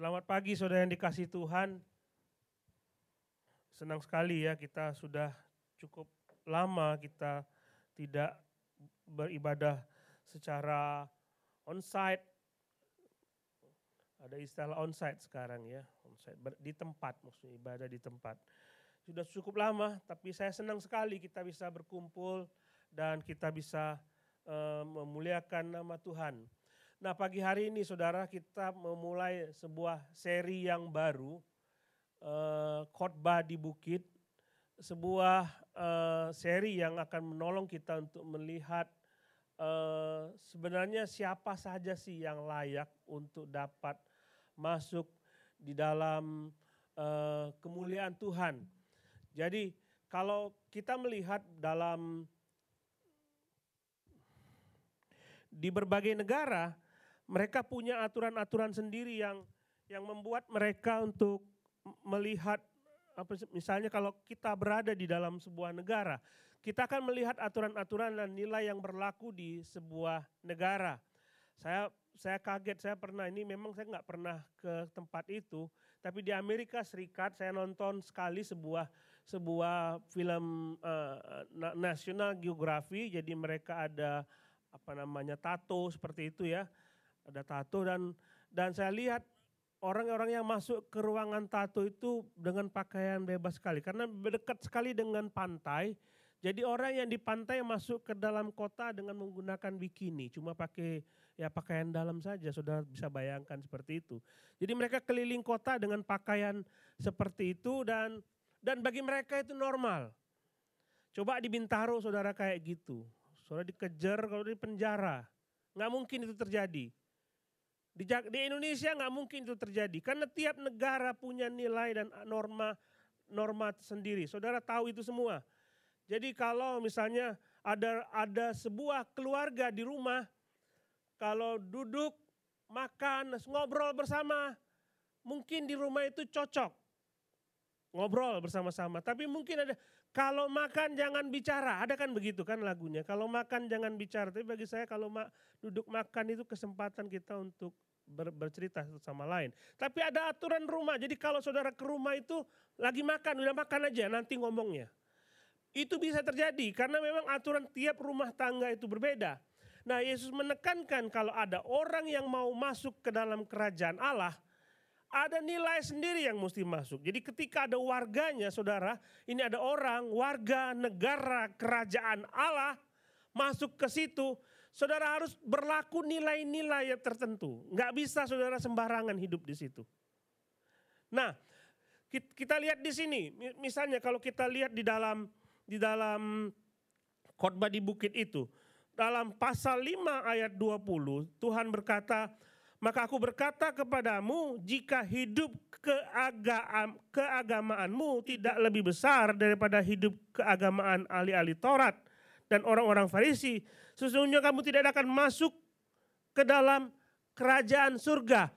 Selamat pagi saudara yang dikasih Tuhan. Senang sekali ya kita sudah cukup lama kita tidak beribadah secara onsite. Ada istilah onsite sekarang ya, onsite di tempat maksudnya ibadah di tempat. Sudah cukup lama, tapi saya senang sekali kita bisa berkumpul dan kita bisa uh, memuliakan nama Tuhan. Nah pagi hari ini saudara kita memulai sebuah seri yang baru, uh, khotbah di bukit, sebuah uh, seri yang akan menolong kita untuk melihat uh, sebenarnya siapa saja sih yang layak untuk dapat masuk di dalam uh, kemuliaan Tuhan. Jadi kalau kita melihat dalam di berbagai negara mereka punya aturan-aturan sendiri yang yang membuat mereka untuk melihat apa misalnya kalau kita berada di dalam sebuah negara, kita akan melihat aturan-aturan dan nilai yang berlaku di sebuah negara. Saya saya kaget, saya pernah ini memang saya nggak pernah ke tempat itu, tapi di Amerika Serikat saya nonton sekali sebuah sebuah film uh, nasional geografi, jadi mereka ada apa namanya tato seperti itu ya ada tato dan dan saya lihat orang-orang yang masuk ke ruangan tato itu dengan pakaian bebas sekali karena dekat sekali dengan pantai. Jadi orang yang di pantai masuk ke dalam kota dengan menggunakan bikini, cuma pakai ya pakaian dalam saja, sudah bisa bayangkan seperti itu. Jadi mereka keliling kota dengan pakaian seperti itu dan dan bagi mereka itu normal. Coba di Bintaro saudara kayak gitu, saudara dikejar kalau di penjara, nggak mungkin itu terjadi. Di, di Indonesia nggak mungkin itu terjadi karena tiap negara punya nilai dan norma norma sendiri. Saudara tahu itu semua. Jadi kalau misalnya ada ada sebuah keluarga di rumah, kalau duduk makan ngobrol bersama, mungkin di rumah itu cocok ngobrol bersama-sama. Tapi mungkin ada kalau makan jangan bicara, ada kan begitu kan lagunya. Kalau makan jangan bicara. Tapi bagi saya kalau ma duduk makan itu kesempatan kita untuk ber, bercerita satu sama lain. Tapi ada aturan rumah. Jadi kalau saudara ke rumah itu lagi makan, udah makan aja nanti ngomongnya. Itu bisa terjadi karena memang aturan tiap rumah tangga itu berbeda. Nah Yesus menekankan kalau ada orang yang mau masuk ke dalam kerajaan Allah, ada nilai sendiri yang mesti masuk. Jadi ketika ada warganya saudara, ini ada orang, warga, negara, kerajaan Allah masuk ke situ, saudara harus berlaku nilai-nilai yang tertentu. Nggak bisa saudara sembarangan hidup di situ. Nah, kita lihat di sini, misalnya kalau kita lihat di dalam di dalam khotbah di bukit itu, dalam pasal 5 ayat 20, Tuhan berkata, maka aku berkata kepadamu, jika hidup keagam, keagamaanmu tidak lebih besar daripada hidup keagamaan ahli-ahli Taurat dan orang-orang Farisi, Sesungguhnya kamu tidak akan masuk ke dalam kerajaan surga.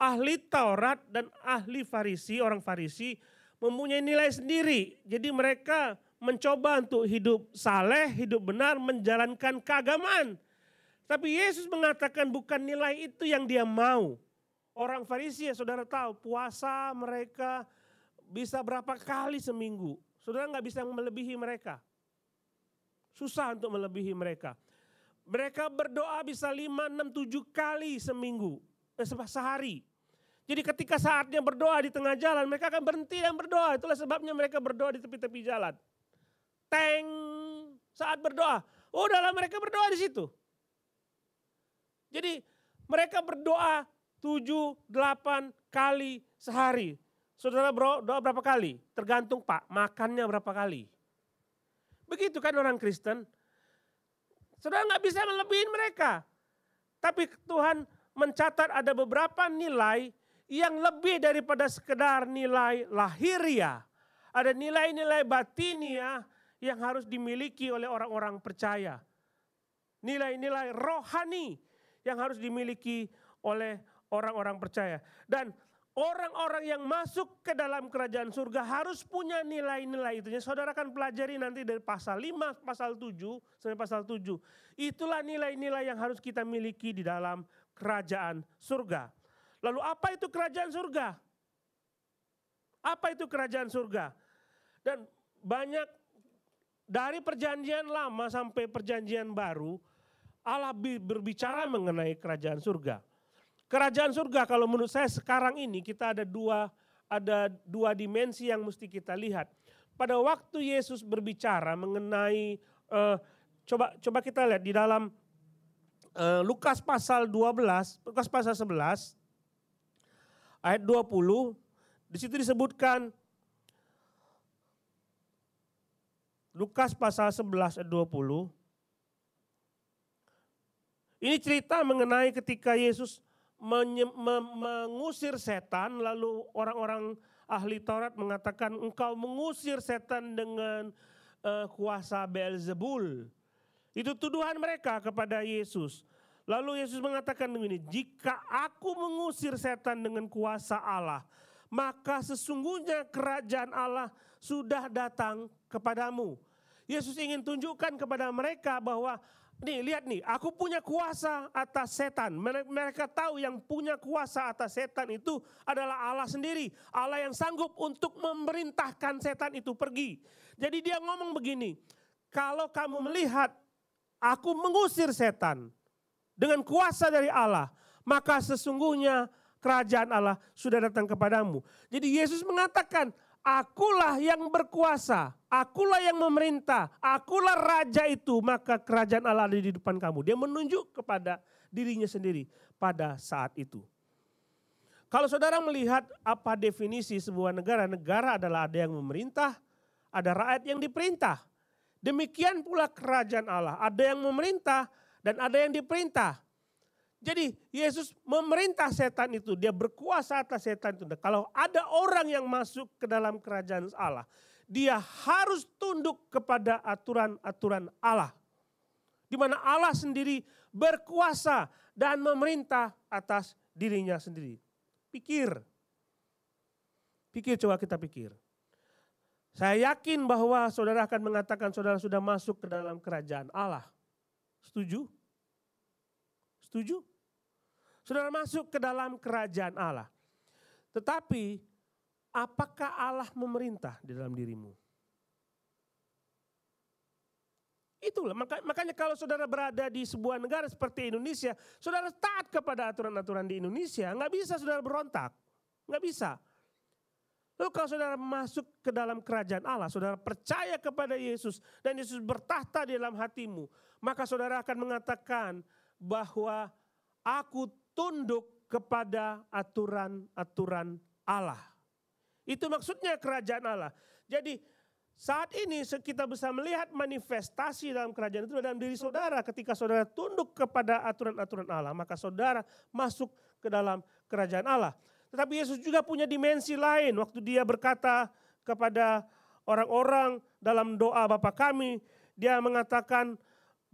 Ahli Taurat dan ahli Farisi, orang Farisi mempunyai nilai sendiri. Jadi mereka mencoba untuk hidup saleh, hidup benar, menjalankan keagamaan. Tapi Yesus mengatakan bukan nilai itu yang dia mau. Orang Farisi ya saudara tahu puasa mereka bisa berapa kali seminggu. Saudara nggak bisa melebihi mereka. Susah untuk melebihi mereka. Mereka berdoa bisa lima, enam, tujuh kali seminggu, eh, sehari. Jadi ketika saatnya berdoa di tengah jalan, mereka akan berhenti dan berdoa. Itulah sebabnya mereka berdoa di tepi-tepi jalan. Teng saat berdoa. Oh, dalam mereka berdoa di situ. Jadi mereka berdoa tujuh, delapan kali sehari. Saudara berdoa berapa kali? Tergantung Pak, makannya berapa kali. Begitu kan orang Kristen. Saudara nggak bisa melebihin mereka. Tapi Tuhan mencatat ada beberapa nilai yang lebih daripada sekedar nilai lahiriah. Ada nilai-nilai batinia yang harus dimiliki oleh orang-orang percaya. Nilai-nilai rohani yang harus dimiliki oleh orang-orang percaya. Dan Orang-orang yang masuk ke dalam kerajaan surga harus punya nilai-nilai itu. Saudara akan pelajari nanti dari pasal 5, pasal 7 sampai pasal 7. Itulah nilai-nilai yang harus kita miliki di dalam kerajaan surga. Lalu apa itu kerajaan surga? Apa itu kerajaan surga? Dan banyak dari perjanjian lama sampai perjanjian baru, Allah berbicara mengenai kerajaan surga. Kerajaan surga kalau menurut saya sekarang ini kita ada dua ada dua dimensi yang mesti kita lihat. Pada waktu Yesus berbicara mengenai uh, coba coba kita lihat di dalam uh, Lukas pasal 12, Lukas pasal 11 ayat 20 di situ disebutkan Lukas pasal 11 ayat 20 ini cerita mengenai ketika Yesus mengusir setan, lalu orang-orang ahli Taurat mengatakan engkau mengusir setan dengan uh, kuasa Beelzebul. Itu tuduhan mereka kepada Yesus. Lalu Yesus mengatakan begini, jika aku mengusir setan dengan kuasa Allah, maka sesungguhnya kerajaan Allah sudah datang kepadamu. Yesus ingin tunjukkan kepada mereka bahwa Nih lihat nih, aku punya kuasa atas setan. Mereka tahu yang punya kuasa atas setan itu adalah Allah sendiri. Allah yang sanggup untuk memerintahkan setan itu pergi. Jadi dia ngomong begini, kalau kamu melihat aku mengusir setan dengan kuasa dari Allah, maka sesungguhnya kerajaan Allah sudah datang kepadamu. Jadi Yesus mengatakan, akulah yang berkuasa, akulah yang memerintah, akulah raja itu, maka kerajaan Allah ada di depan kamu. Dia menunjuk kepada dirinya sendiri pada saat itu. Kalau saudara melihat apa definisi sebuah negara, negara adalah ada yang memerintah, ada rakyat yang diperintah. Demikian pula kerajaan Allah, ada yang memerintah dan ada yang diperintah. Jadi Yesus memerintah setan itu, dia berkuasa atas setan itu. Kalau ada orang yang masuk ke dalam kerajaan Allah, dia harus tunduk kepada aturan-aturan Allah. Di mana Allah sendiri berkuasa dan memerintah atas dirinya sendiri. Pikir. Pikir coba kita pikir. Saya yakin bahwa saudara akan mengatakan saudara sudah masuk ke dalam kerajaan Allah. Setuju? Setuju? Saudara masuk ke dalam kerajaan Allah. Tetapi apakah Allah memerintah di dalam dirimu? Itulah makanya kalau saudara berada di sebuah negara seperti Indonesia, saudara taat kepada aturan-aturan di Indonesia, nggak bisa saudara berontak, nggak bisa. Lalu kalau saudara masuk ke dalam kerajaan Allah, saudara percaya kepada Yesus dan Yesus bertahta di dalam hatimu, maka saudara akan mengatakan bahwa aku tunduk kepada aturan-aturan Allah. Itu maksudnya kerajaan Allah. Jadi saat ini kita bisa melihat manifestasi dalam kerajaan itu dalam diri saudara. Ketika saudara tunduk kepada aturan-aturan Allah, maka saudara masuk ke dalam kerajaan Allah. Tetapi Yesus juga punya dimensi lain. Waktu dia berkata kepada orang-orang dalam doa Bapa kami, dia mengatakan,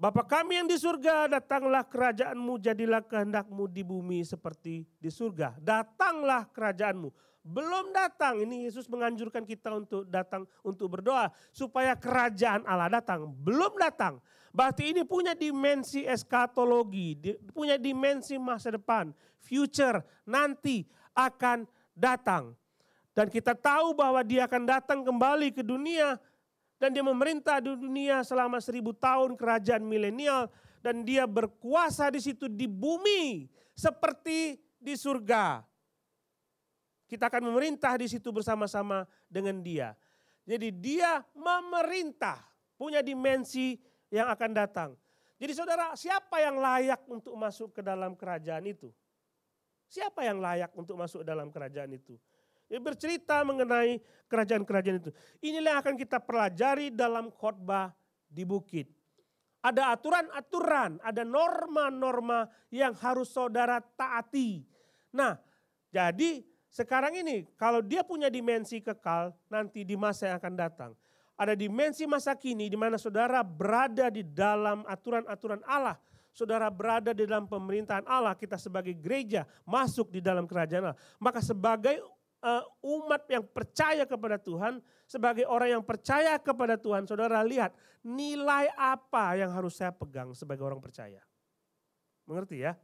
Bapa kami yang di surga, datanglah kerajaanmu, jadilah kehendakmu di bumi seperti di surga. Datanglah kerajaanmu. Belum datang, ini Yesus menganjurkan kita untuk datang untuk berdoa. Supaya kerajaan Allah datang. Belum datang. Berarti ini punya dimensi eskatologi, punya dimensi masa depan. Future, nanti akan datang. Dan kita tahu bahwa dia akan datang kembali ke dunia dan dia memerintah di dunia selama seribu tahun kerajaan milenial dan dia berkuasa di situ di bumi seperti di surga. Kita akan memerintah di situ bersama-sama dengan dia. Jadi dia memerintah, punya dimensi yang akan datang. Jadi saudara, siapa yang layak untuk masuk ke dalam kerajaan itu? Siapa yang layak untuk masuk dalam kerajaan itu? Bercerita mengenai kerajaan-kerajaan itu. Inilah yang akan kita pelajari dalam khotbah di bukit. Ada aturan-aturan, ada norma-norma yang harus saudara taati. Nah, jadi sekarang ini kalau dia punya dimensi kekal nanti di masa yang akan datang. Ada dimensi masa kini di mana saudara berada di dalam aturan-aturan Allah. Saudara berada di dalam pemerintahan Allah, kita sebagai gereja masuk di dalam kerajaan Allah. Maka sebagai uh, umat yang percaya kepada Tuhan, sebagai orang yang percaya kepada Tuhan, saudara lihat nilai apa yang harus saya pegang sebagai orang percaya. Mengerti ya?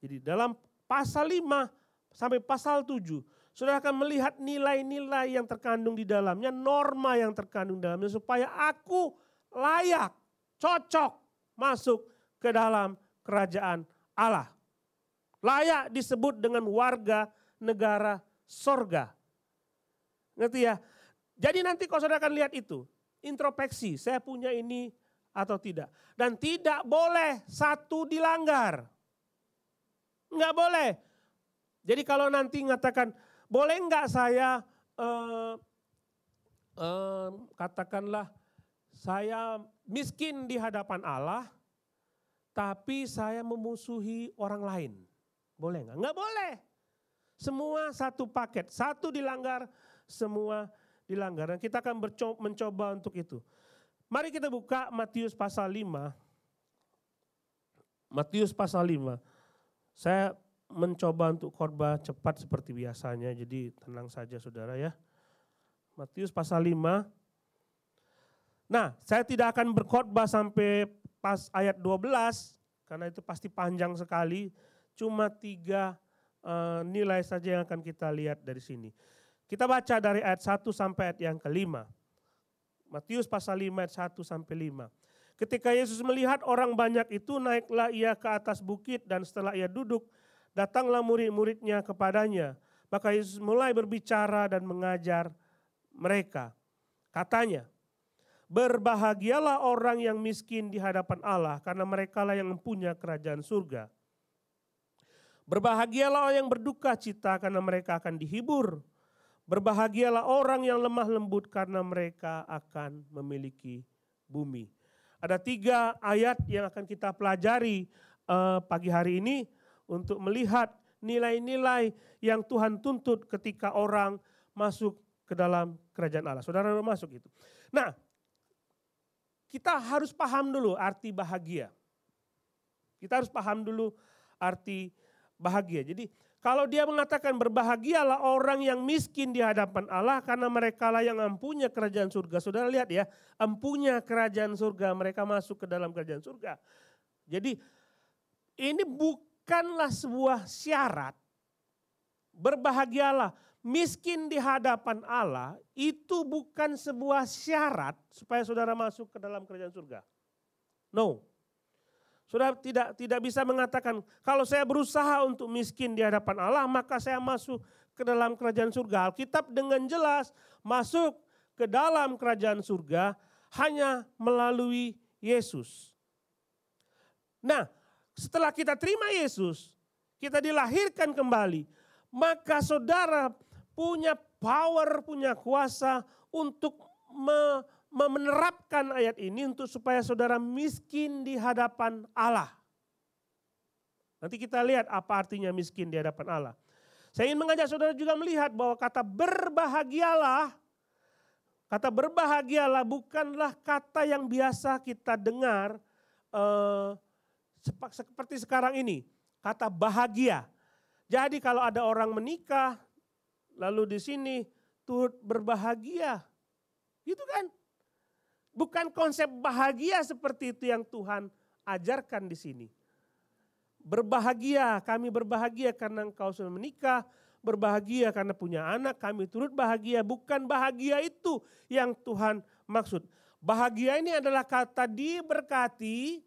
Jadi dalam pasal 5 sampai pasal 7, saudara akan melihat nilai-nilai yang terkandung di dalamnya, norma yang terkandung di dalamnya supaya aku layak, cocok masuk ke dalam kerajaan Allah. Layak disebut dengan warga negara sorga. Ngerti ya? Jadi nanti kalau saudara akan lihat itu, introspeksi, saya punya ini atau tidak. Dan tidak boleh satu dilanggar. Enggak boleh. Jadi kalau nanti mengatakan, boleh enggak saya uh, uh, katakanlah saya miskin di hadapan Allah, tapi saya memusuhi orang lain. Boleh enggak? Enggak boleh. Semua satu paket, satu dilanggar, semua dilanggar. Dan kita akan mencoba untuk itu. Mari kita buka Matius pasal 5. Matius pasal 5. Saya mencoba untuk khotbah cepat seperti biasanya, jadi tenang saja saudara ya. Matius pasal 5. Nah, saya tidak akan berkhotbah sampai pas ayat 12, karena itu pasti panjang sekali. Cuma tiga uh, nilai saja yang akan kita lihat dari sini. Kita baca dari ayat 1 sampai ayat yang kelima. Matius pasal 5 ayat 1 sampai 5. Ketika Yesus melihat orang banyak itu, naiklah ia ke atas bukit dan setelah ia duduk, datanglah murid-muridnya kepadanya. Maka Yesus mulai berbicara dan mengajar mereka. Katanya, berbahagialah orang yang miskin di hadapan Allah karena mereka lah yang mempunyai kerajaan surga. Berbahagialah orang yang berduka cita karena mereka akan dihibur. Berbahagialah orang yang lemah lembut karena mereka akan memiliki bumi. Ada tiga ayat yang akan kita pelajari uh, pagi hari ini untuk melihat nilai-nilai yang Tuhan tuntut ketika orang masuk ke dalam kerajaan Allah. Saudara masuk itu. Nah, kita harus paham dulu arti bahagia. Kita harus paham dulu arti bahagia. Jadi kalau dia mengatakan berbahagialah orang yang miskin di hadapan Allah karena mereka lah yang empunya kerajaan surga. Saudara lihat ya, empunya kerajaan surga, mereka masuk ke dalam kerajaan surga. Jadi ini bukanlah sebuah syarat. Berbahagialah miskin di hadapan Allah itu bukan sebuah syarat supaya saudara masuk ke dalam kerajaan surga. No, sudah tidak tidak bisa mengatakan kalau saya berusaha untuk miskin di hadapan Allah maka saya masuk ke dalam kerajaan surga. Alkitab dengan jelas masuk ke dalam kerajaan surga hanya melalui Yesus. Nah, setelah kita terima Yesus, kita dilahirkan kembali, maka saudara punya power, punya kuasa untuk menerapkan ayat ini untuk supaya saudara miskin di hadapan Allah. Nanti kita lihat apa artinya miskin di hadapan Allah. Saya ingin mengajak saudara juga melihat bahwa kata berbahagialah, kata berbahagialah bukanlah kata yang biasa kita dengar eh, seperti sekarang ini. Kata bahagia. Jadi kalau ada orang menikah, lalu di sini turut berbahagia. Gitu kan? Bukan konsep bahagia seperti itu yang Tuhan ajarkan di sini. Berbahagia, kami berbahagia karena engkau sudah menikah, berbahagia karena punya anak, kami turut bahagia. Bukan bahagia itu yang Tuhan maksud. Bahagia ini adalah kata diberkati,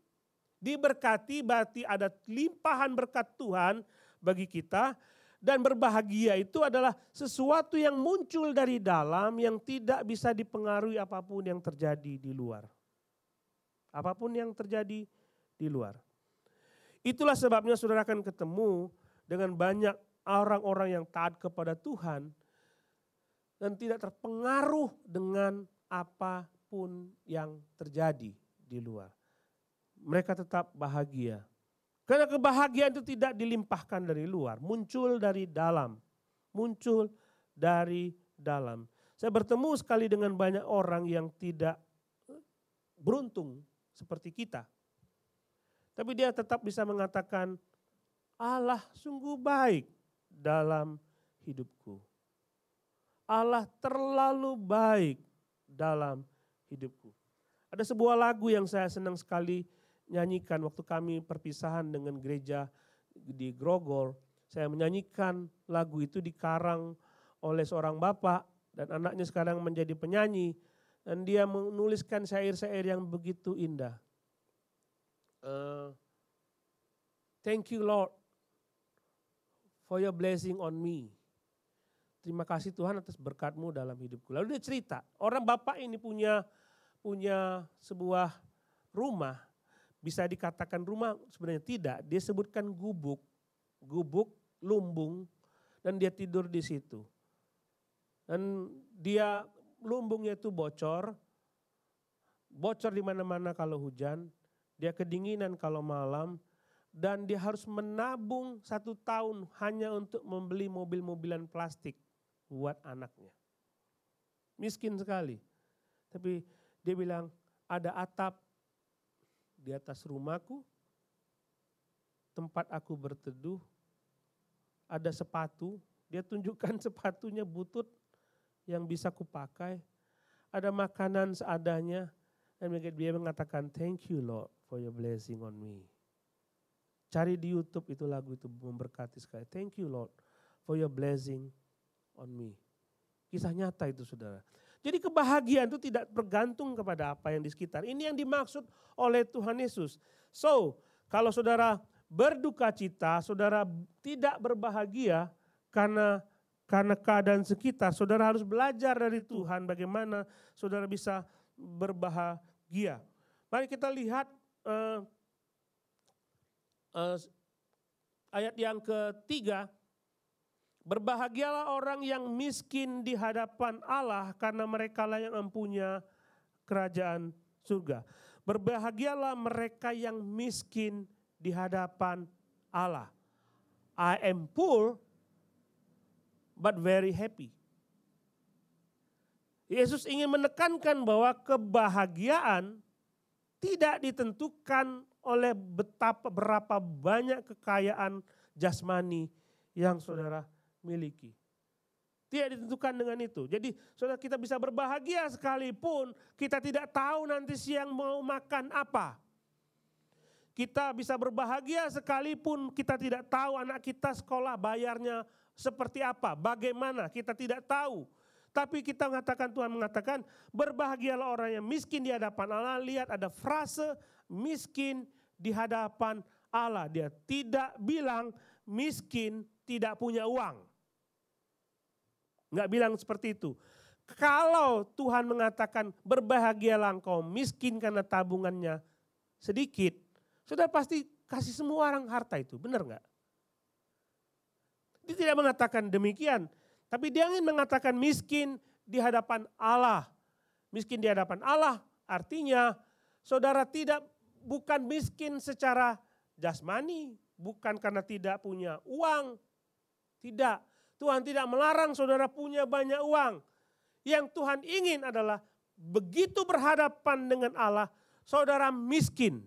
diberkati berarti ada limpahan berkat Tuhan bagi kita dan berbahagia itu adalah sesuatu yang muncul dari dalam yang tidak bisa dipengaruhi apa pun yang terjadi di luar. Apa pun yang terjadi di luar. Itulah sebabnya saudara akan ketemu dengan banyak orang-orang yang taat kepada Tuhan dan tidak terpengaruh dengan apa pun yang terjadi di luar. Mereka tetap bahagia karena kebahagiaan itu tidak dilimpahkan dari luar, muncul dari dalam. Muncul dari dalam. Saya bertemu sekali dengan banyak orang yang tidak beruntung seperti kita. Tapi dia tetap bisa mengatakan, Allah sungguh baik dalam hidupku. Allah terlalu baik dalam hidupku. Ada sebuah lagu yang saya senang sekali nyanyikan waktu kami perpisahan dengan gereja di Grogol. Saya menyanyikan lagu itu dikarang oleh seorang bapak dan anaknya sekarang menjadi penyanyi dan dia menuliskan syair-syair yang begitu indah. Uh, thank you Lord for your blessing on me. Terima kasih Tuhan atas berkatmu dalam hidupku. Lalu dia cerita, orang bapak ini punya punya sebuah rumah, bisa dikatakan rumah sebenarnya tidak. Dia sebutkan gubuk, gubuk, lumbung, dan dia tidur di situ. Dan dia lumbungnya itu bocor, bocor di mana-mana kalau hujan, dia kedinginan kalau malam, dan dia harus menabung satu tahun hanya untuk membeli mobil-mobilan plastik buat anaknya. Miskin sekali. Tapi dia bilang, ada atap di atas rumahku, tempat aku berteduh, ada sepatu, dia tunjukkan sepatunya butut, yang bisa kupakai. Ada makanan seadanya. Dan dia mengatakan, thank you Lord for your blessing on me. Cari di Youtube itu lagu itu memberkati sekali. Thank you Lord for your blessing on me. Kisah nyata itu saudara. Jadi kebahagiaan itu tidak bergantung kepada apa yang di sekitar. Ini yang dimaksud oleh Tuhan Yesus. So, kalau saudara berduka cita, saudara tidak berbahagia karena karena keadaan sekitar, saudara harus belajar dari Tuhan bagaimana saudara bisa berbahagia. Mari kita lihat uh, uh, ayat yang ketiga. Berbahagialah orang yang miskin di hadapan Allah karena mereka lah yang mempunyai kerajaan surga. Berbahagialah mereka yang miskin di hadapan Allah. I am poor but very happy. Yesus ingin menekankan bahwa kebahagiaan tidak ditentukan oleh betapa berapa banyak kekayaan jasmani yang saudara miliki. Tidak ditentukan dengan itu. Jadi saudara kita bisa berbahagia sekalipun kita tidak tahu nanti siang mau makan apa. Kita bisa berbahagia sekalipun kita tidak tahu anak kita sekolah bayarnya seperti apa, bagaimana, kita tidak tahu. Tapi kita mengatakan, Tuhan mengatakan, berbahagialah orang yang miskin di hadapan Allah. Lihat ada frase miskin di hadapan Allah. Dia tidak bilang miskin tidak punya uang. Enggak bilang seperti itu. Kalau Tuhan mengatakan berbahagialah engkau miskin karena tabungannya sedikit. Sudah pasti kasih semua orang harta itu, benar enggak? Dia tidak mengatakan demikian. Tapi dia ingin mengatakan miskin di hadapan Allah. Miskin di hadapan Allah artinya saudara tidak bukan miskin secara jasmani. Bukan karena tidak punya uang. Tidak. Tuhan tidak melarang saudara punya banyak uang. Yang Tuhan ingin adalah begitu berhadapan dengan Allah, saudara miskin.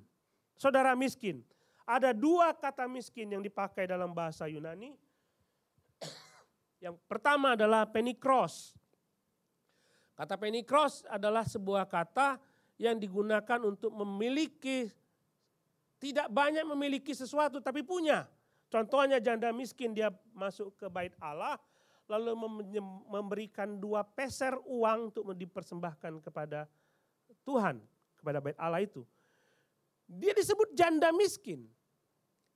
Saudara miskin. Ada dua kata miskin yang dipakai dalam bahasa Yunani yang pertama adalah penikros. Kata penikros adalah sebuah kata yang digunakan untuk memiliki tidak banyak memiliki sesuatu tapi punya. Contohnya janda miskin dia masuk ke bait Allah lalu memberikan dua peser uang untuk dipersembahkan kepada Tuhan, kepada bait Allah itu. Dia disebut janda miskin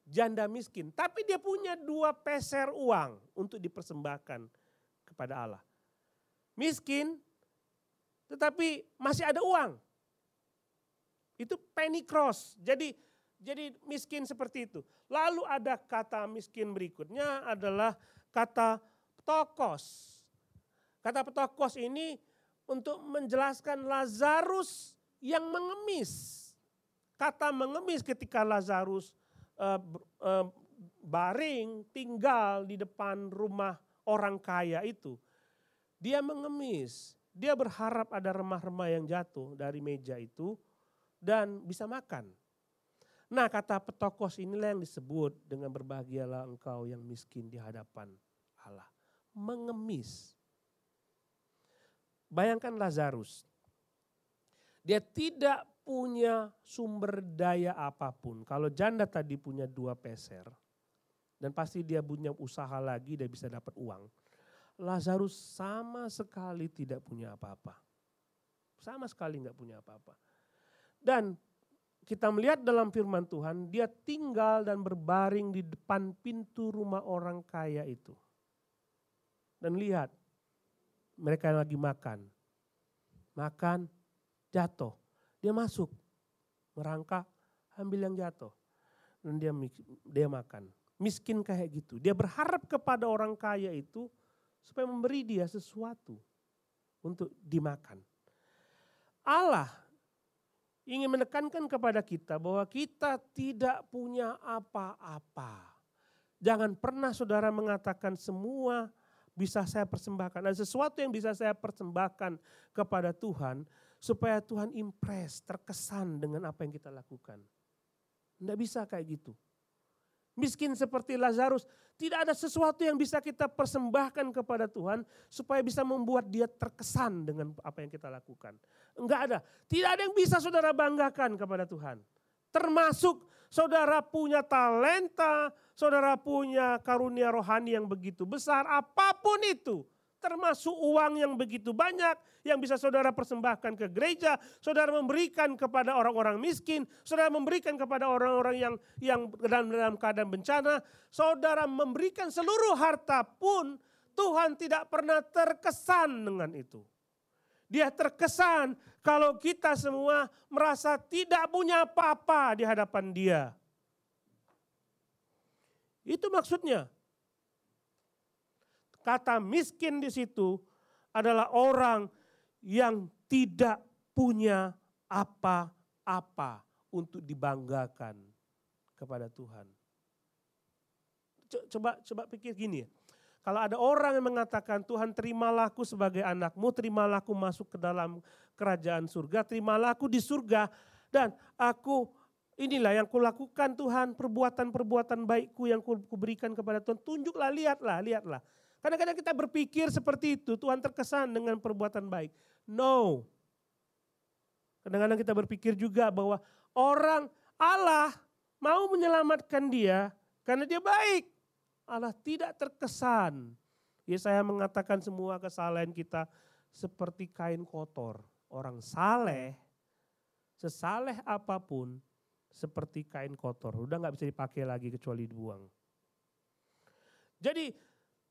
janda miskin, tapi dia punya dua peser uang untuk dipersembahkan kepada Allah. Miskin, tetapi masih ada uang. Itu penny cross. Jadi jadi miskin seperti itu. Lalu ada kata miskin berikutnya adalah kata tokos. Kata petokos ini untuk menjelaskan Lazarus yang mengemis. Kata mengemis ketika Lazarus uh, uh, baring tinggal di depan rumah orang kaya itu, dia mengemis. Dia berharap ada remah-remah yang jatuh dari meja itu dan bisa makan. Nah kata petokos inilah yang disebut dengan berbahagialah engkau yang miskin di hadapan Allah. Mengemis. Bayangkan Lazarus. Dia tidak punya sumber daya apa pun. Kalau janda tadi punya dua peser, Dan pasti dia punya usaha lagi, dia bisa dapat uang. Lazarus sama sekali tidak punya apa-apa. Sama sekali nggak punya apa-apa. Dan kita melihat dalam firman Tuhan, dia tinggal dan berbaring di depan pintu rumah orang kaya itu. Dan lihat, mereka lagi makan. Makan, jatuh. Dia masuk, merangkak, ambil yang jatuh. Dan dia dia makan. Miskin kayak gitu. Dia berharap kepada orang kaya itu supaya memberi dia sesuatu untuk dimakan. Allah ingin menekankan kepada kita bahwa kita tidak punya apa-apa. Jangan pernah saudara mengatakan semua bisa saya persembahkan. Ada sesuatu yang bisa saya persembahkan kepada Tuhan supaya Tuhan impress, terkesan dengan apa yang kita lakukan. Tidak bisa kayak gitu. Miskin seperti Lazarus, tidak ada sesuatu yang bisa kita persembahkan kepada Tuhan supaya bisa membuat dia terkesan dengan apa yang kita lakukan. Enggak ada. Tidak ada yang bisa saudara banggakan kepada Tuhan. Termasuk saudara punya talenta, saudara punya karunia rohani yang begitu besar, apa pun itu termasuk uang yang begitu banyak yang bisa saudara persembahkan ke gereja, saudara memberikan kepada orang-orang miskin, saudara memberikan kepada orang-orang yang yang dalam, dalam keadaan bencana, saudara memberikan seluruh harta pun Tuhan tidak pernah terkesan dengan itu. Dia terkesan kalau kita semua merasa tidak punya apa-apa di hadapan dia. Itu maksudnya. Kata miskin di situ adalah orang yang tidak punya apa-apa untuk dibanggakan kepada Tuhan. Coba coba pikir gini ya. Kalau ada orang yang mengatakan Tuhan terimalah aku sebagai anakmu, terimalah aku masuk ke dalam kerajaan surga, terimalah aku di surga dan aku inilah yang kulakukan Tuhan, perbuatan-perbuatan baikku yang kuberikan kepada Tuhan. Tunjuklah, lihatlah, lihatlah. Kadang-kadang kita berpikir seperti itu, Tuhan terkesan dengan perbuatan baik. No. Kadang-kadang kita berpikir juga bahwa orang Allah mau menyelamatkan dia karena dia baik. Allah tidak terkesan. Ya saya mengatakan semua kesalahan kita seperti kain kotor. Orang saleh, sesaleh apa pun seperti kain kotor. Udah nggak bisa dipakai lagi kecuali dibuang. Jadi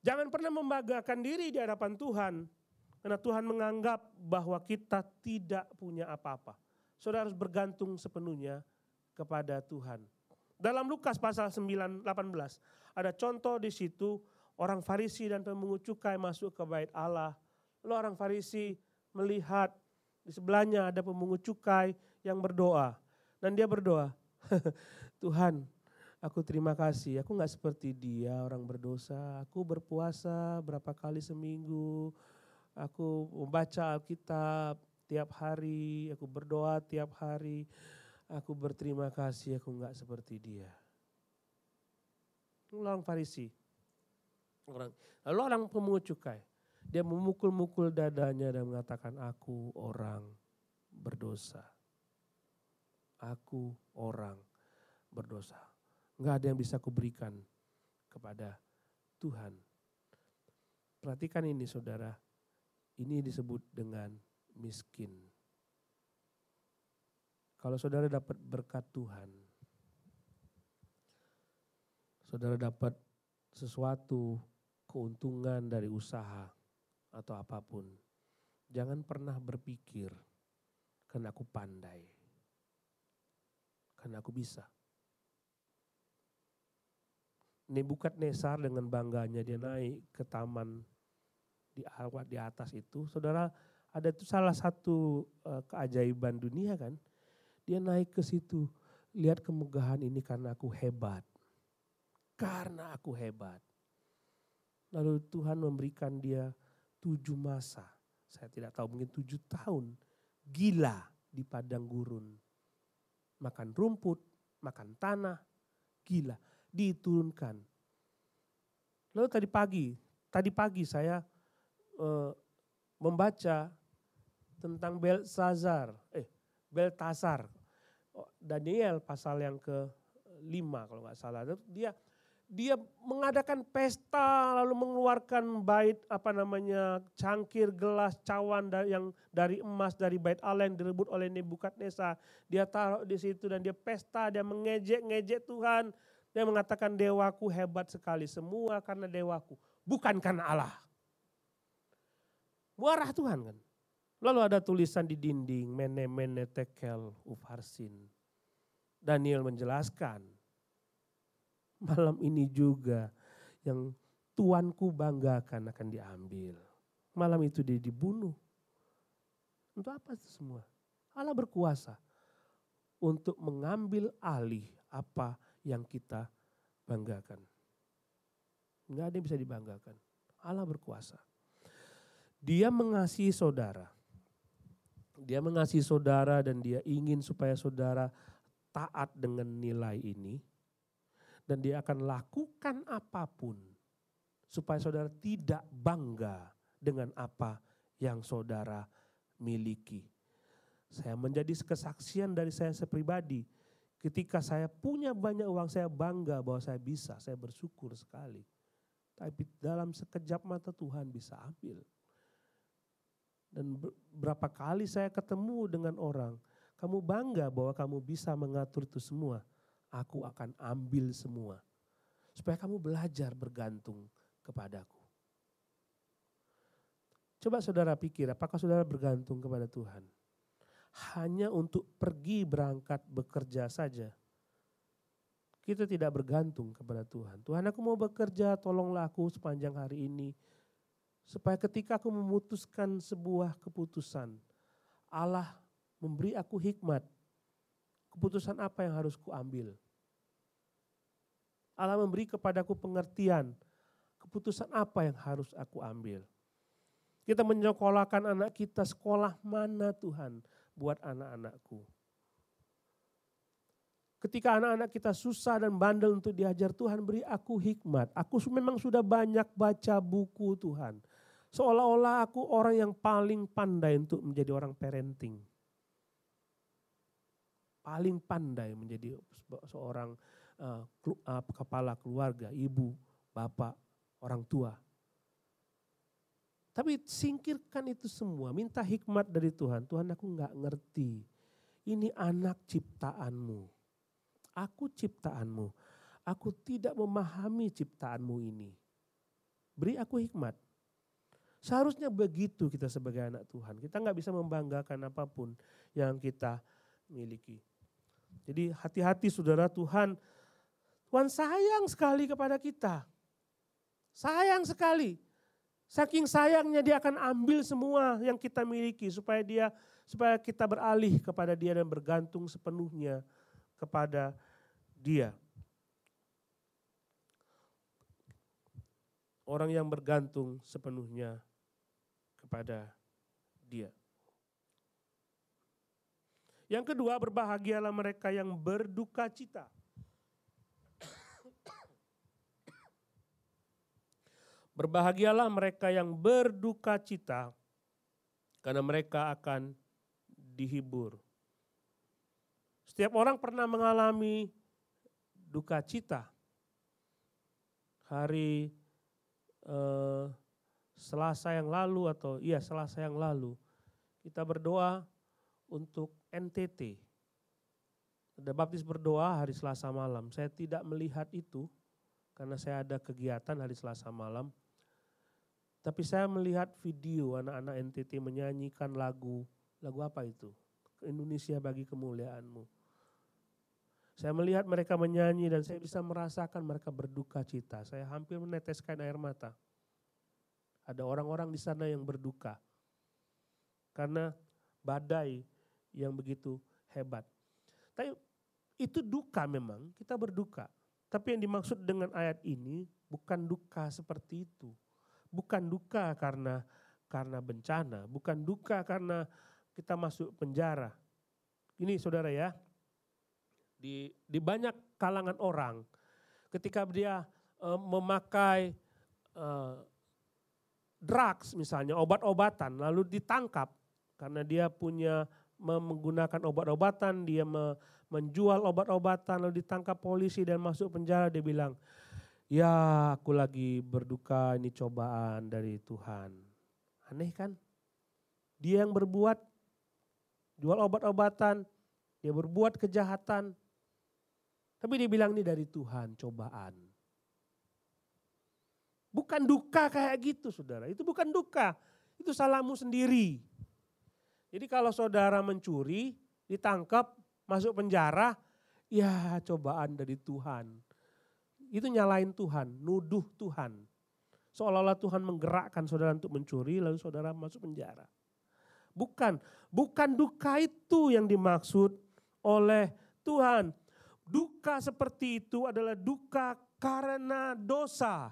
Jangan pernah membanggakan diri di hadapan Tuhan. Karena Tuhan menganggap bahwa kita tidak punya apa-apa. Saudara harus bergantung sepenuhnya kepada Tuhan. Dalam Lukas pasal 9, 18 ada contoh di situ orang Farisi dan pemungut cukai masuk ke bait Allah. Lalu orang Farisi melihat di sebelahnya ada pemungut cukai yang berdoa. Dan dia berdoa, Tuhan Aku terima kasih, aku nggak seperti dia orang berdosa. Aku berpuasa berapa kali seminggu. Aku membaca Alkitab tiap hari, aku berdoa tiap hari. Aku berterima kasih, aku nggak seperti dia. Orang Farisi. Orang, lalu orang pemungut cukai. Dia memukul-mukul dadanya dan mengatakan, aku orang berdosa. Aku orang berdosa Enggak ada yang bisa kuberikan kepada Tuhan. Perhatikan ini saudara, ini disebut dengan miskin. Kalau saudara dapat berkat Tuhan, saudara dapat sesuatu keuntungan dari usaha atau apa pun, jangan pernah berpikir karena aku pandai, karena aku bisa. Nebukadnezar dengan bangganya dia naik ke taman di awat di atas itu, saudara ada itu salah satu uh, keajaiban dunia kan. Dia naik ke situ, lihat kemegahan ini karena aku hebat. Karena aku hebat. Lalu Tuhan memberikan dia tujuh masa. Saya tidak tahu mungkin tujuh tahun. Gila di padang gurun. Makan rumput, makan tanah, gila diturunkan. Lalu tadi pagi, tadi pagi saya uh, membaca tentang Belsazar, eh Beltasar, oh, Daniel pasal yang ke lima kalau nggak salah. Dia dia mengadakan pesta lalu mengeluarkan bait apa namanya cangkir gelas cawan yang dari emas dari bait Allah yang direbut oleh Nebukadnezar dia taruh di situ dan dia pesta dia mengejek-ngejek Tuhan dia mengatakan dewaku hebat sekali semua karena dewaku bukan karena Allah muarah Tuhan kan lalu ada tulisan di dinding mene mene tekel ufarsin Daniel menjelaskan malam ini juga yang tuanku banggakan akan diambil. Malam itu dia dibunuh. Untuk apa itu semua? Allah berkuasa untuk mengambil alih apa yang kita banggakan. Enggak ada yang bisa dibanggakan. Allah berkuasa. Dia mengasihi saudara. Dia mengasihi saudara dan dia ingin supaya saudara taat dengan nilai ini dan dia akan lakukan apa pun supaya saudara tidak bangga dengan apa yang saudara miliki. Saya menjadi kesaksian dari saya sepribadi. Ketika saya punya banyak uang, saya bangga bahwa saya bisa, saya bersyukur sekali. Tapi dalam sekejap mata Tuhan bisa ambil. Dan berapa kali saya ketemu dengan orang, kamu bangga bahwa kamu bisa mengatur itu semua aku akan ambil semua. Supaya kamu belajar bergantung kepadaku. Coba saudara pikir, apakah saudara bergantung kepada Tuhan? Hanya untuk pergi berangkat bekerja saja. Kita tidak bergantung kepada Tuhan. Tuhan aku mau bekerja, tolonglah aku sepanjang hari ini. Supaya ketika aku memutuskan sebuah keputusan, Allah memberi aku hikmat. Keputusan apa yang harus kuambil? Allah memberi kepadaku pengertian. Keputusan apa yang harus aku ambil. Kita menyekolahkan anak kita sekolah mana Tuhan buat anak-anakku. Ketika anak-anak kita susah dan bandel untuk diajar Tuhan beri aku hikmat. Aku memang sudah banyak baca buku Tuhan. Seolah-olah aku orang yang paling pandai untuk menjadi orang parenting. Paling pandai menjadi seorang uh, kepala keluarga, ibu, bapak, orang tua. Tapi singkirkan itu semua, minta hikmat dari Tuhan. Tuhan aku nggak ngerti, ini anak ciptaanmu. Aku ciptaanmu, aku tidak memahami ciptaanmu ini. Beri aku hikmat. Seharusnya begitu kita sebagai anak Tuhan. Kita nggak bisa membanggakan apa pun yang kita miliki. Jadi hati-hati saudara Tuhan Tuhan sayang sekali kepada kita. Sayang sekali. Saking sayangnya dia akan ambil semua yang kita miliki supaya dia supaya kita beralih kepada dia dan bergantung sepenuhnya kepada dia. Orang yang bergantung sepenuhnya kepada dia. Yang kedua, berbahagialah mereka yang berduka cita. Berbahagialah mereka yang berduka cita, karena mereka akan dihibur. Setiap orang pernah mengalami duka cita. Hari eh, Selasa yang lalu atau iya Selasa yang lalu kita berdoa untuk NTT. Ada baptis berdoa hari Selasa malam. Saya tidak melihat itu karena saya ada kegiatan hari Selasa malam. Tapi saya melihat video anak-anak NTT menyanyikan lagu, lagu apa itu? Indonesia bagi kemuliaanmu. Saya melihat mereka menyanyi dan saya bisa merasakan mereka berduka cita. Saya hampir meneteskan air mata. Ada orang-orang di sana yang berduka. Karena badai yang begitu hebat. Tapi itu duka memang, kita berduka. Tapi yang dimaksud dengan ayat ini bukan duka seperti itu bukan duka karena karena bencana, bukan duka karena kita masuk penjara. Ini saudara ya, di, di banyak kalangan orang ketika dia uh, memakai uh, drugs misalnya, obat-obatan lalu ditangkap karena dia punya menggunakan obat-obatan, dia me, menjual obat-obatan lalu ditangkap polisi dan masuk penjara dia bilang, Ya aku lagi berduka ini cobaan dari Tuhan. Aneh kan? Dia yang berbuat jual obat-obatan, dia berbuat kejahatan. Tapi dia bilang ini dari Tuhan cobaan. Bukan duka kayak gitu saudara, itu bukan duka. Itu salahmu sendiri. Jadi kalau saudara mencuri, ditangkap, masuk penjara, ya cobaan dari Tuhan itu nyalain Tuhan, nuduh Tuhan. Seolah-olah Tuhan menggerakkan saudara untuk mencuri lalu saudara masuk penjara. Bukan, bukan duka itu yang dimaksud oleh Tuhan. Duka seperti itu adalah duka karena dosa.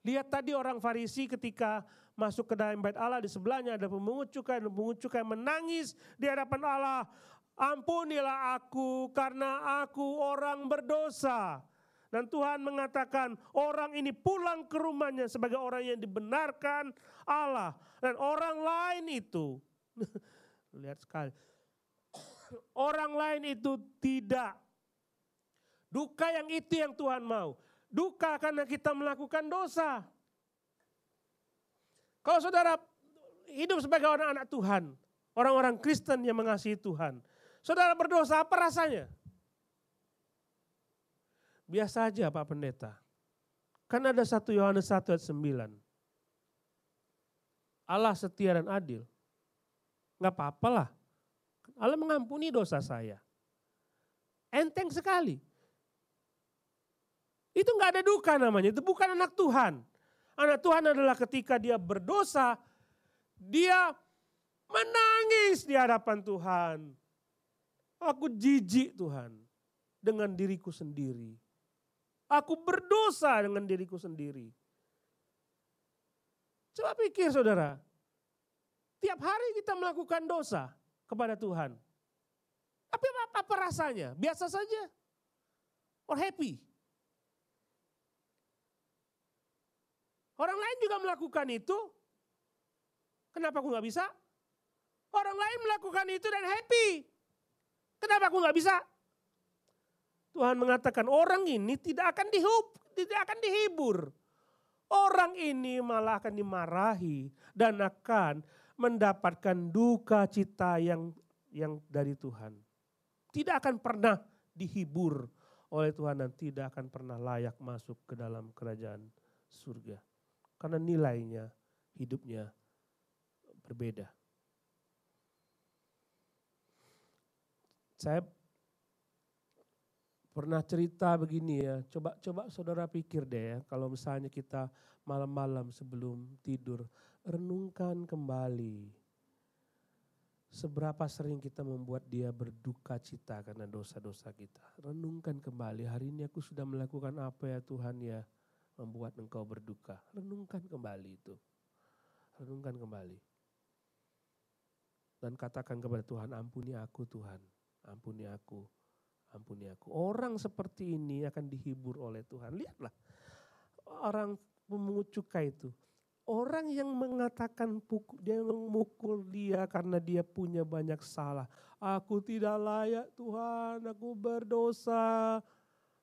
Lihat tadi orang Farisi ketika masuk ke dalam bait Allah di sebelahnya ada pemungut cukai pemungut cukai menangis di hadapan Allah. Ampunilah aku karena aku orang berdosa. Dan Tuhan mengatakan orang ini pulang ke rumahnya sebagai orang yang dibenarkan Allah. Dan orang lain itu, lihat sekali, orang lain itu tidak. Duka yang itu yang Tuhan mau. Duka karena kita melakukan dosa. Kalau saudara hidup sebagai orang anak Tuhan, orang-orang Kristen yang mengasihi Tuhan, saudara berdosa apa rasanya? Biasa aja Pak Pendeta. Kan ada satu Yohanes 1 ayat 9. Allah setia dan adil. Nggak apa-apalah. Allah mengampuni dosa saya. Enteng sekali. Itu nggak ada duka namanya, itu bukan anak Tuhan. Anak Tuhan adalah ketika dia berdosa, dia menangis di hadapan Tuhan. Aku jijik Tuhan dengan diriku sendiri. Aku berdosa dengan diriku sendiri. Coba pikir saudara, tiap hari kita melakukan dosa kepada Tuhan. Tapi apa, apa rasanya? Biasa saja. Or happy. Orang lain juga melakukan itu. Kenapa aku nggak bisa? Orang lain melakukan itu dan happy. Kenapa aku nggak bisa? Tuhan mengatakan orang ini tidak akan dihub, tidak akan dihibur. Orang ini malah akan dimarahi dan akan mendapatkan duka cita yang yang dari Tuhan. Tidak akan pernah dihibur oleh Tuhan dan tidak akan pernah layak masuk ke dalam kerajaan surga. Karena nilainya hidupnya berbeda. Saya pernah cerita begini ya, coba coba saudara pikir deh ya, kalau misalnya kita malam-malam sebelum tidur, renungkan kembali seberapa sering kita membuat dia berduka cita karena dosa-dosa kita. Renungkan kembali, hari ini aku sudah melakukan apa ya Tuhan ya, membuat engkau berduka. Renungkan kembali itu. Renungkan kembali. Dan katakan kepada Tuhan, ampuni aku Tuhan, ampuni aku ampuni aku. Orang seperti ini akan dihibur oleh Tuhan. Lihatlah orang pemungut cukai itu. Orang yang mengatakan pukul, dia memukul dia karena dia punya banyak salah. Aku tidak layak Tuhan, aku berdosa.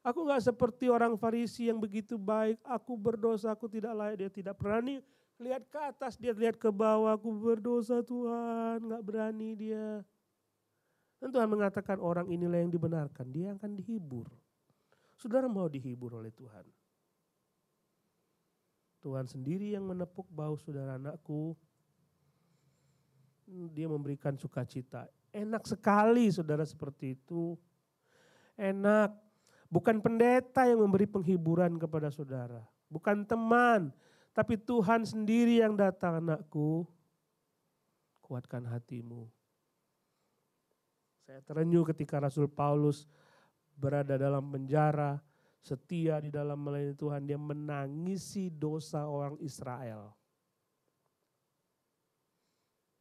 Aku gak seperti orang Farisi yang begitu baik. Aku berdosa, aku tidak layak. Dia tidak berani lihat ke atas, dia lihat ke bawah. Aku berdosa Tuhan, gak berani dia. Dan Tuhan mengatakan orang inilah yang dibenarkan, dia akan dihibur. Saudara mau dihibur oleh Tuhan. Tuhan sendiri yang menepuk bau saudara anakku. Dia memberikan sukacita. Enak sekali saudara seperti itu. Enak. Bukan pendeta yang memberi penghiburan kepada saudara. Bukan teman. Tapi Tuhan sendiri yang datang anakku. Kuatkan hatimu saya terenyuh ketika Rasul Paulus berada dalam penjara, setia di dalam melayani Tuhan, dia menangisi dosa orang Israel.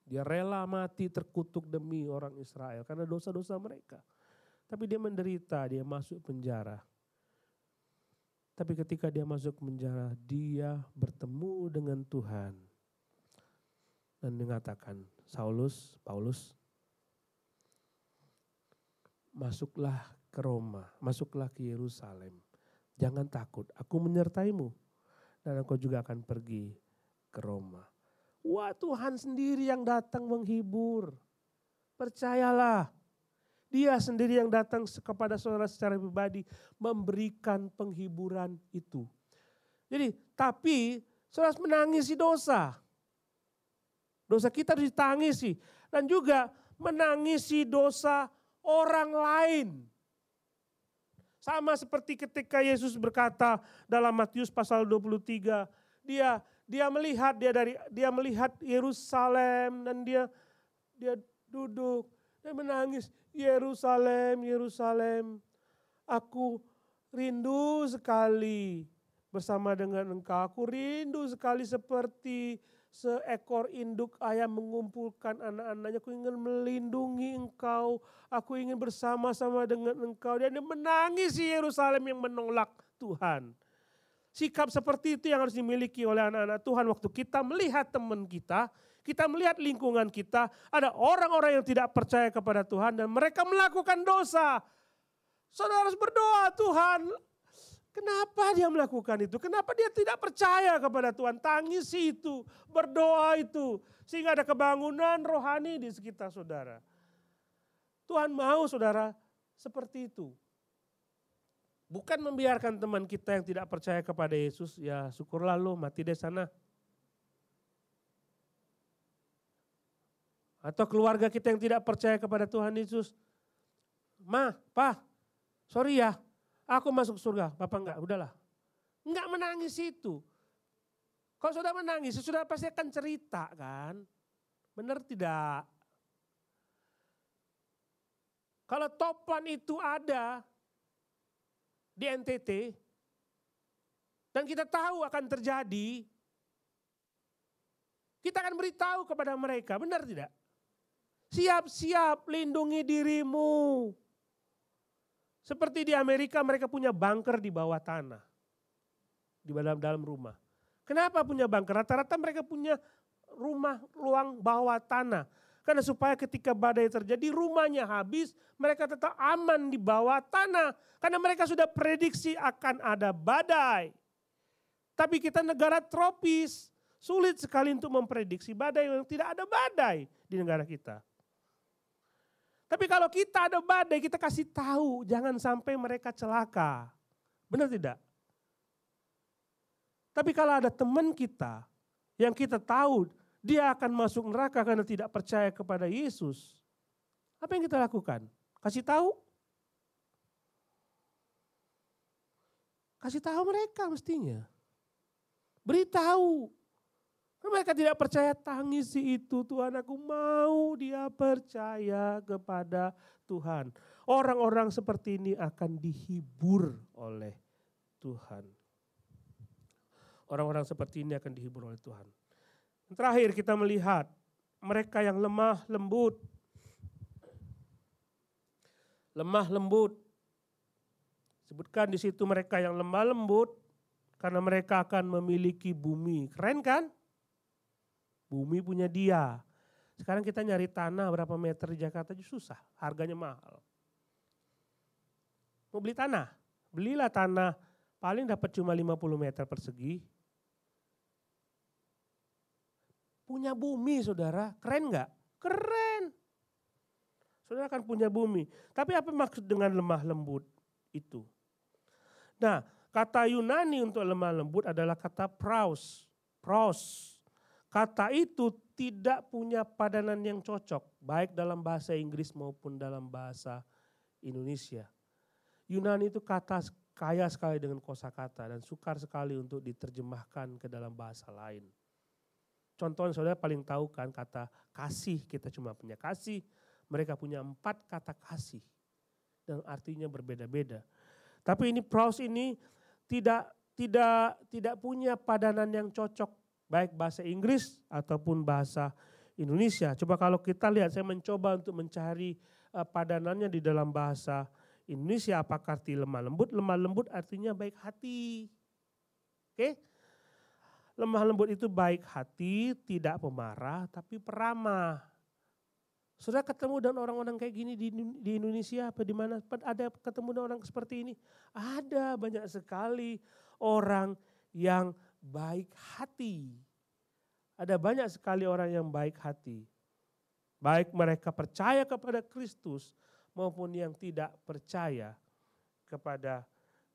Dia rela mati terkutuk demi orang Israel karena dosa-dosa mereka. Tapi dia menderita, dia masuk penjara. Tapi ketika dia masuk penjara, dia bertemu dengan Tuhan. Dan mengatakan, Saulus, Paulus, masuklah ke Roma, masuklah ke Yerusalem. Jangan takut, aku menyertaimu. Dan engkau juga akan pergi ke Roma. Wah Tuhan sendiri yang datang menghibur. Percayalah, dia sendiri yang datang kepada saudara secara pribadi memberikan penghiburan itu. Jadi, tapi saudara menangisi dosa. Dosa kita harus ditangisi. Dan juga menangisi dosa orang lain. Sama seperti ketika Yesus berkata dalam Matius pasal 23, dia dia melihat dia dari dia melihat Yerusalem dan dia dia duduk dan menangis, Yerusalem, Yerusalem, aku rindu sekali bersama dengan engkau. Aku rindu sekali seperti seekor induk ayam mengumpulkan anak-anaknya. Aku ingin melindungi engkau. Aku ingin bersama-sama dengan engkau. Dan dia menangis di Yerusalem yang menolak Tuhan. Sikap seperti itu yang harus dimiliki oleh anak-anak Tuhan waktu kita melihat teman kita, kita melihat lingkungan kita, ada orang-orang yang tidak percaya kepada Tuhan dan mereka melakukan dosa. Saudara harus berdoa, Tuhan Kenapa dia melakukan itu? Kenapa dia tidak percaya kepada Tuhan? Tangisi itu, berdoa itu. Sehingga ada kebangunan rohani di sekitar saudara. Tuhan mau saudara seperti itu. Bukan membiarkan teman kita yang tidak percaya kepada Yesus, ya syukurlah lo mati di sana. Atau keluarga kita yang tidak percaya kepada Tuhan Yesus. Ma, pa, sorry ya, Aku masuk surga, Bapak enggak, udahlah. Enggak menangis itu. Kalau sudah menangis, sudah pasti akan cerita kan. Benar tidak? Kalau topan itu ada di NTT, dan kita tahu akan terjadi, kita akan beritahu kepada mereka, benar tidak? Siap-siap lindungi dirimu. Seperti di Amerika mereka punya bunker di bawah tanah. Di dalam dalam rumah. Kenapa punya bunker? Rata-rata mereka punya rumah ruang bawah tanah. Karena supaya ketika badai terjadi rumahnya habis, mereka tetap aman di bawah tanah. Karena mereka sudah prediksi akan ada badai. Tapi kita negara tropis, sulit sekali untuk memprediksi badai yang tidak ada badai di negara kita. Tapi kalau kita ada badai, kita kasih tahu, jangan sampai mereka celaka. Benar tidak? Tapi kalau ada teman kita yang kita tahu dia akan masuk neraka karena tidak percaya kepada Yesus. Apa yang kita lakukan? Kasih tahu? Kasih tahu mereka mestinya. Beritahu. Mereka tidak percaya tangisi itu Tuhan aku mau dia percaya kepada Tuhan. Orang-orang seperti ini akan dihibur oleh Tuhan. Orang-orang seperti ini akan dihibur oleh Tuhan. Terakhir kita melihat mereka yang lemah lembut. Lemah lembut. Sebutkan di situ mereka yang lemah lembut karena mereka akan memiliki bumi. Keren kan? Bumi punya dia. Sekarang kita nyari tanah berapa meter di Jakarta aja susah, harganya mahal. Mau beli tanah, belilah tanah paling dapat cuma 50 meter persegi. Punya bumi saudara, keren nggak? Keren. Saudara akan punya bumi. Tapi apa maksud dengan lemah lembut itu? Nah, kata Yunani untuk lemah lembut adalah kata praus. Praus. Kata itu tidak punya padanan yang cocok, baik dalam bahasa Inggris maupun dalam bahasa Indonesia. Yunani itu kata kaya sekali dengan kosakata dan sukar sekali untuk diterjemahkan ke dalam bahasa lain. Contohnya saudara paling tahu kan kata kasih, kita cuma punya kasih, mereka punya empat kata kasih dan artinya berbeda-beda. Tapi ini praus ini tidak tidak tidak punya padanan yang cocok baik bahasa Inggris ataupun bahasa Indonesia. Coba kalau kita lihat, saya mencoba untuk mencari uh, padanannya di dalam bahasa Indonesia. Apakah arti lemah lembut? Lemah lembut artinya baik hati. Oke? Lemah lembut itu baik hati, tidak pemarah, tapi peramah. Sudah ketemu dengan orang-orang kayak gini di, di Indonesia apa di mana ada ketemu dengan orang seperti ini? Ada banyak sekali orang yang baik hati. Ada banyak sekali orang yang baik hati. Baik mereka percaya kepada Kristus maupun yang tidak percaya kepada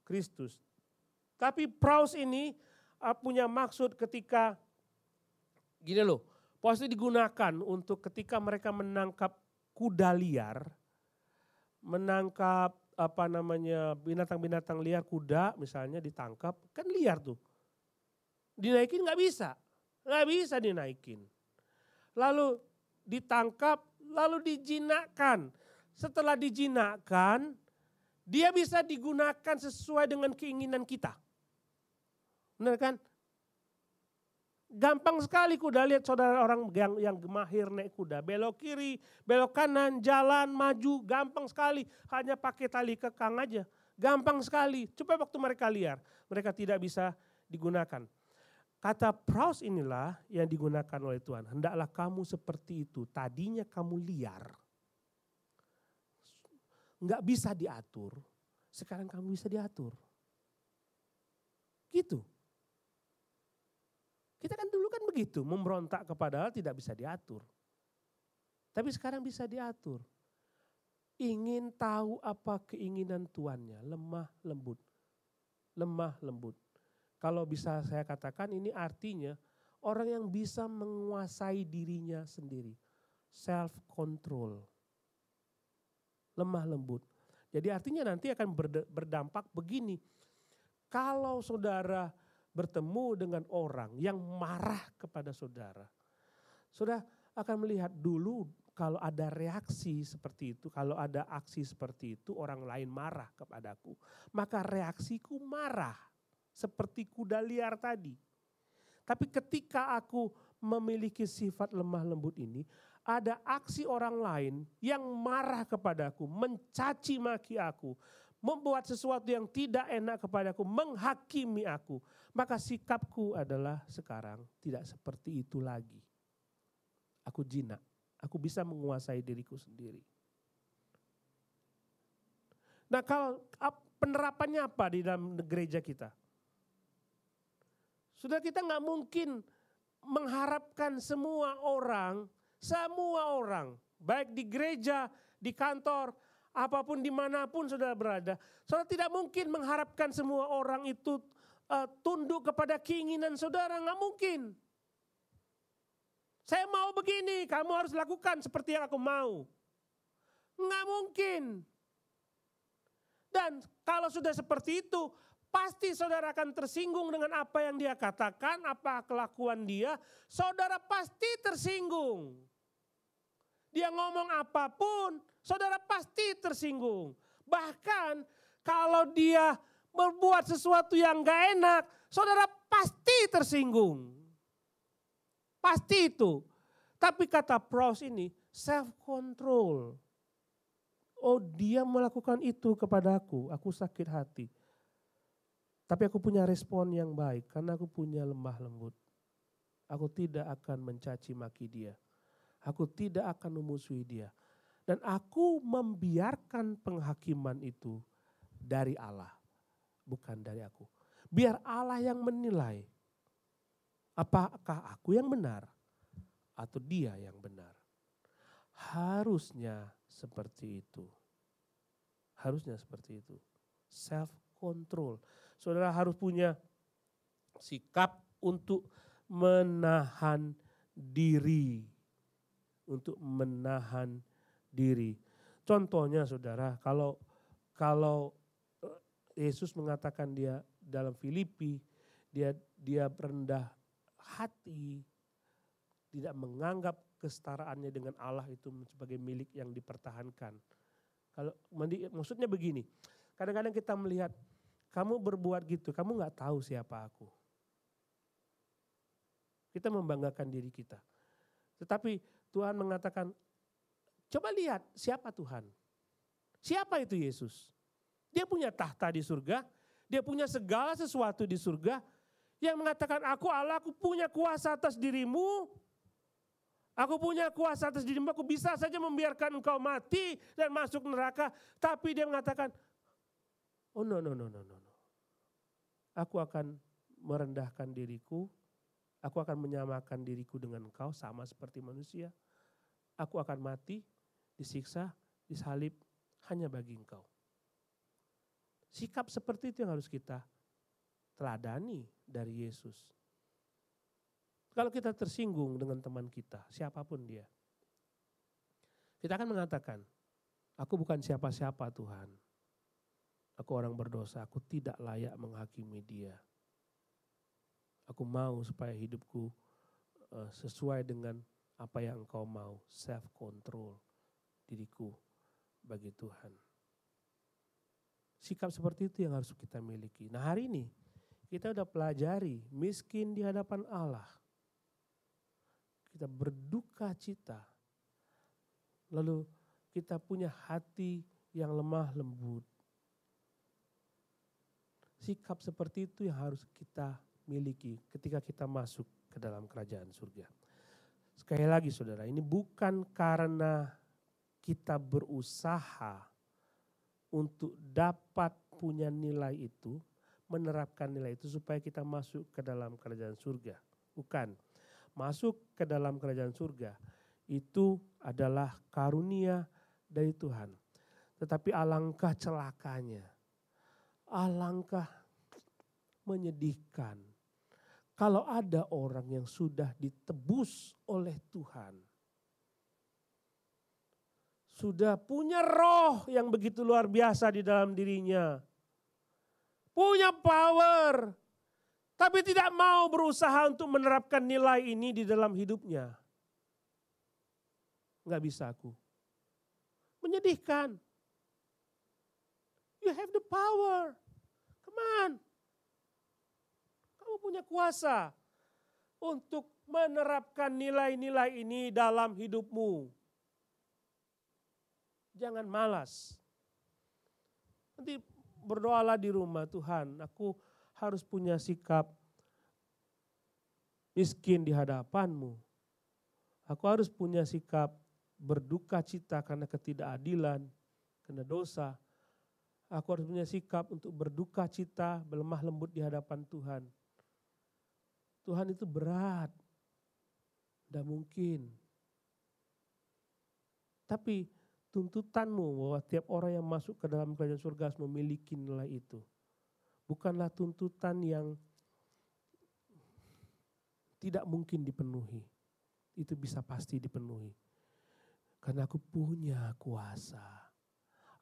Kristus. Tapi Paus ini uh, punya maksud ketika gini loh, Pasti digunakan untuk ketika mereka menangkap kuda liar, menangkap apa namanya binatang-binatang liar kuda misalnya ditangkap kan liar tuh dinaikin nggak bisa nggak bisa dinaikin lalu ditangkap lalu dijinakkan setelah dijinakkan dia bisa digunakan sesuai dengan keinginan kita benar kan Gampang sekali kuda lihat saudara orang yang, yang gemahir naik kuda. Belok kiri, belok kanan, jalan, maju, gampang sekali. Hanya pakai tali kekang aja. Gampang sekali. Coba waktu mereka liar, mereka tidak bisa digunakan. Kata praus inilah yang digunakan oleh Tuhan. Hendaklah kamu seperti itu. Tadinya kamu liar. Enggak bisa diatur. Sekarang kamu bisa diatur. Gitu. Kita kan dulu kan begitu, memberontak kepada hal tidak bisa diatur. Tapi sekarang bisa diatur. Ingin tahu apa keinginan tuannya, lemah lembut. Lemah lembut. Kalau bisa saya katakan ini artinya orang yang bisa menguasai dirinya sendiri. Self control. Lemah lembut. Jadi artinya nanti akan berdampak begini. Kalau saudara bertemu dengan orang yang marah kepada saudara. Saudara akan melihat dulu kalau ada reaksi seperti itu, kalau ada aksi seperti itu, orang lain marah kepadaku. Maka reaksiku marah, seperti kuda liar tadi. Tapi ketika aku memiliki sifat lemah lembut ini, ada aksi orang lain yang marah kepadaku, mencaci maki aku, membuat sesuatu yang tidak enak kepadaku, menghakimi aku, maka sikapku adalah sekarang tidak seperti itu lagi. Aku jinak, aku bisa menguasai diriku sendiri. Nah kalau penerapannya apa di dalam gereja kita? Sudah kita nggak mungkin mengharapkan semua orang, semua orang, baik di gereja, di kantor, apa pun di mana pun saudara berada. Saudara tidak mungkin mengharapkan semua orang itu uh, tunduk kepada keinginan saudara, nggak mungkin. Saya mau begini, kamu harus lakukan seperti yang aku mau. Nggak mungkin. Dan kalau sudah seperti itu, pasti saudara akan tersinggung dengan apa yang dia katakan, apa kelakuan dia. Saudara pasti tersinggung. Dia ngomong apa pun, saudara pasti tersinggung. Bahkan kalau dia berbuat sesuatu yang gak enak, saudara pasti tersinggung. Pasti itu. Tapi kata Proust ini, self control. Oh dia melakukan itu kepadaku, aku sakit hati. Tapi aku punya respon yang baik karena aku punya lemah lembut. Aku tidak akan mencaci maki dia. Aku tidak akan memusuhi dia. Dan aku membiarkan penghakiman itu dari Allah. Bukan dari aku. Biar Allah yang menilai. Apakah aku yang benar atau dia yang benar. Harusnya seperti itu. Harusnya seperti itu. Self control. Saudara harus punya sikap untuk menahan diri untuk menahan diri. Contohnya saudara, kalau kalau eh, Yesus mengatakan dia dalam Filipi, dia dia rendah hati, tidak menganggap kestaraannya dengan Allah itu sebagai milik yang dipertahankan. Kalau maksudnya begini, kadang-kadang kita melihat kamu berbuat gitu, kamu nggak tahu siapa aku. Kita membanggakan diri kita. Tetapi Tuhan mengatakan, coba lihat siapa Tuhan. Siapa itu Yesus? Dia punya tahta di surga, dia punya segala sesuatu di surga, yang mengatakan aku Allah, aku punya kuasa atas dirimu. Aku punya kuasa atas dirimu, aku bisa saja membiarkan engkau mati dan masuk neraka. Tapi dia mengatakan, oh no, no, no, no, no. Aku akan merendahkan diriku, aku akan menyamakan diriku dengan engkau sama seperti manusia. Aku akan mati, disiksa, disalib hanya bagi engkau. Sikap seperti itu yang harus kita teladani dari Yesus. Kalau kita tersinggung dengan teman kita, siapa pun dia. Kita akan mengatakan, aku bukan siapa-siapa Tuhan. Aku orang berdosa, aku tidak layak menghakimi dia. Aku mau supaya hidupku uh, sesuai dengan apa yang engkau mau, self control diriku bagi Tuhan. Sikap seperti itu yang harus kita miliki. Nah hari ini kita udah pelajari miskin di hadapan Allah kita berduka cita. Lalu kita punya hati yang lemah lembut. Sikap seperti itu yang harus kita miliki ketika kita masuk ke dalam kerajaan surga. Sekali lagi saudara, ini bukan karena kita berusaha untuk dapat punya nilai itu, menerapkan nilai itu supaya kita masuk ke dalam kerajaan surga. Bukan masuk ke dalam kerajaan surga itu adalah karunia dari Tuhan. Tetapi alangkah celakanya, alangkah menyedihkan kalau ada orang yang sudah ditebus oleh Tuhan. Sudah punya roh yang begitu luar biasa di dalam dirinya. Punya power, tapi tidak mau berusaha untuk menerapkan nilai ini di dalam hidupnya. Enggak bisa aku. Menyedihkan. You have the power. On. Kamu punya kuasa untuk menerapkan nilai-nilai ini dalam hidupmu. Jangan malas. Nanti berdoalah di rumah, Tuhan, aku harus punya sikap miskin di hadapanmu. Aku harus punya sikap berduka cita karena ketidakadilan, karena dosa. Aku harus punya sikap untuk berduka cita, berlemah lembut di hadapan Tuhan. Tuhan itu berat. Tidak mungkin. Tapi tuntutanmu bahwa tiap orang yang masuk ke dalam kerajaan surga harus memiliki nilai itu bukanlah tuntutan yang tidak mungkin dipenuhi. Itu bisa pasti dipenuhi. Karena aku punya kuasa.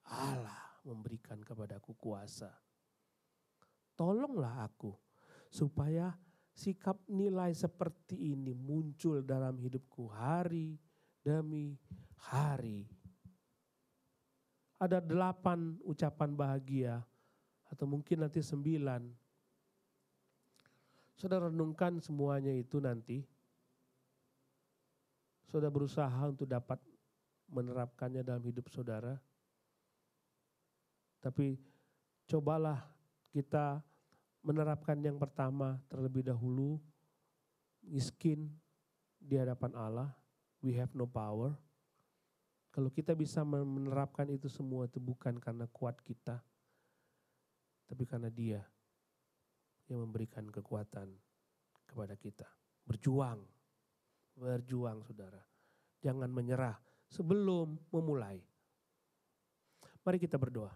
Allah memberikan kepadaku kuasa. Tolonglah aku supaya sikap nilai seperti ini muncul dalam hidupku hari demi hari. Ada delapan ucapan bahagia atau mungkin nanti sembilan. Saudara renungkan semuanya itu nanti. Saudara berusaha untuk dapat menerapkannya dalam hidup saudara. Tapi cobalah kita menerapkan yang pertama terlebih dahulu. Miskin di hadapan Allah. We have no power. Kalau kita bisa menerapkan itu semua itu bukan karena kuat kita tapi karena dia yang memberikan kekuatan kepada kita. Berjuang, berjuang saudara. Jangan menyerah sebelum memulai. Mari kita berdoa.